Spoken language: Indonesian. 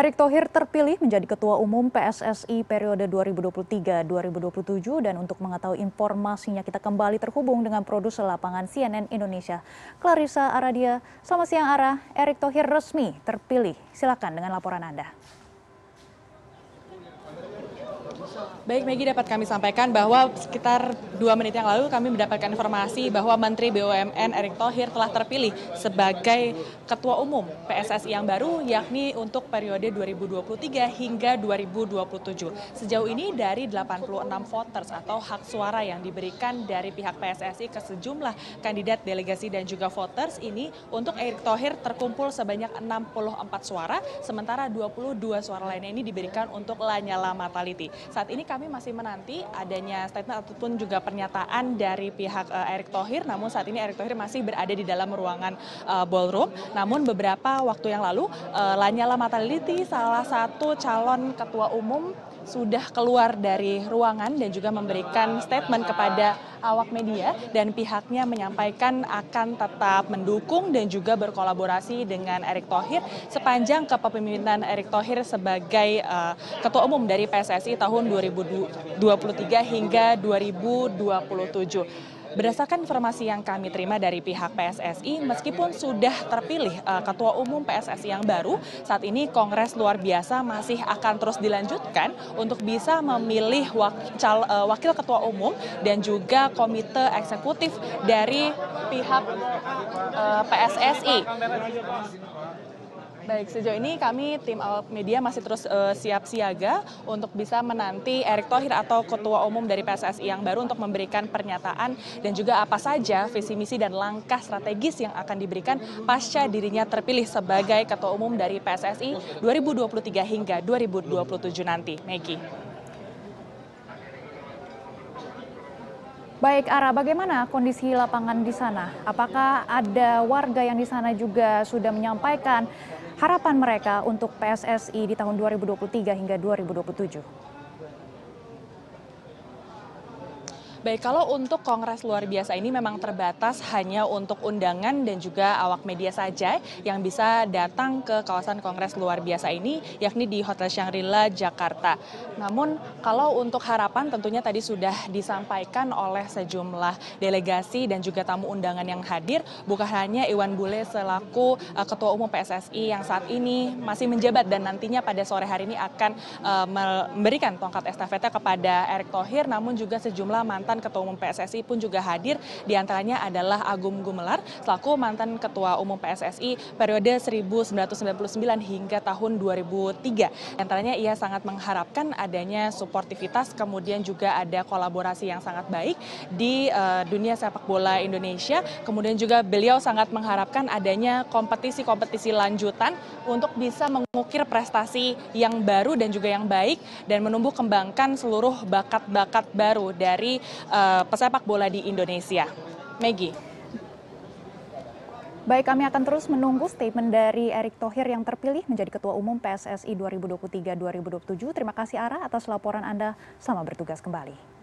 Erick Thohir terpilih menjadi Ketua Umum PSSI periode 2023-2027 dan untuk mengetahui informasinya kita kembali terhubung dengan produser lapangan CNN Indonesia, Clarissa Aradia. Selamat siang Ara, Erick Thohir resmi terpilih. Silakan dengan laporan Anda. Baik Maggie dapat kami sampaikan bahwa sekitar dua menit yang lalu kami mendapatkan informasi bahwa Menteri BUMN Erick Thohir telah terpilih sebagai Ketua Umum PSSI yang baru yakni untuk periode 2023 hingga 2027. Sejauh ini dari 86 voters atau hak suara yang diberikan dari pihak PSSI ke sejumlah kandidat delegasi dan juga voters ini untuk Erick Thohir terkumpul sebanyak 64 suara sementara 22 suara lainnya ini diberikan untuk Lanyala Mataliti. Saat ini kami masih menanti adanya statement ataupun juga pernyataan dari pihak uh, Erick Thohir. Namun saat ini Erick Thohir masih berada di dalam ruangan uh, ballroom. Namun beberapa waktu yang lalu uh, Lanyala Mataliti salah satu calon ketua umum sudah keluar dari ruangan dan juga memberikan statement kepada awak media dan pihaknya menyampaikan akan tetap mendukung dan juga berkolaborasi dengan Erick Thohir sepanjang kepemimpinan Erick Thohir sebagai uh, ketua umum dari PSSI tahun 2023 hingga 2027. Berdasarkan informasi yang kami terima dari pihak PSSI, meskipun sudah terpilih uh, ketua umum PSSI yang baru, saat ini kongres luar biasa masih akan terus dilanjutkan untuk bisa memilih wakil, uh, wakil ketua umum dan juga komite eksekutif dari pihak uh, PSSI. Baik, sejauh ini kami tim awal media masih terus uh, siap siaga untuk bisa menanti Erick Thohir atau ketua umum dari PSSI yang baru untuk memberikan pernyataan dan juga apa saja visi misi dan langkah strategis yang akan diberikan pasca dirinya terpilih sebagai ketua umum dari PSSI 2023 hingga 2027 nanti. Maggie. Baik, Ara, bagaimana kondisi lapangan di sana? Apakah ada warga yang di sana juga sudah menyampaikan harapan mereka untuk PSSI di tahun 2023 hingga 2027? Baik, kalau untuk kongres luar biasa ini memang terbatas hanya untuk undangan dan juga awak media saja yang bisa datang ke kawasan kongres luar biasa ini, yakni di Hotel Shangri-La, Jakarta. Namun, kalau untuk harapan tentunya tadi sudah disampaikan oleh sejumlah delegasi dan juga tamu undangan yang hadir, bukan hanya Iwan Bule selaku uh, Ketua Umum PSSI yang saat ini masih menjabat dan nantinya pada sore hari ini akan uh, memberikan tongkat estafeta kepada Erick Thohir, namun juga sejumlah mantan mantan Ketua Umum PSSI pun juga hadir. Di antaranya adalah Agung Gumelar, selaku mantan Ketua Umum PSSI periode 1999 hingga tahun 2003. Di antaranya ia sangat mengharapkan adanya suportivitas, kemudian juga ada kolaborasi yang sangat baik di uh, dunia sepak bola Indonesia. Kemudian juga beliau sangat mengharapkan adanya kompetisi-kompetisi lanjutan untuk bisa mengukir prestasi yang baru dan juga yang baik dan menumbuh kembangkan seluruh bakat-bakat baru dari uh, pesepak bola di Indonesia. Maggie. Baik, kami akan terus menunggu statement dari Erick Thohir yang terpilih menjadi Ketua Umum PSSI 2023-2027. Terima kasih Ara atas laporan Anda. Selamat bertugas kembali.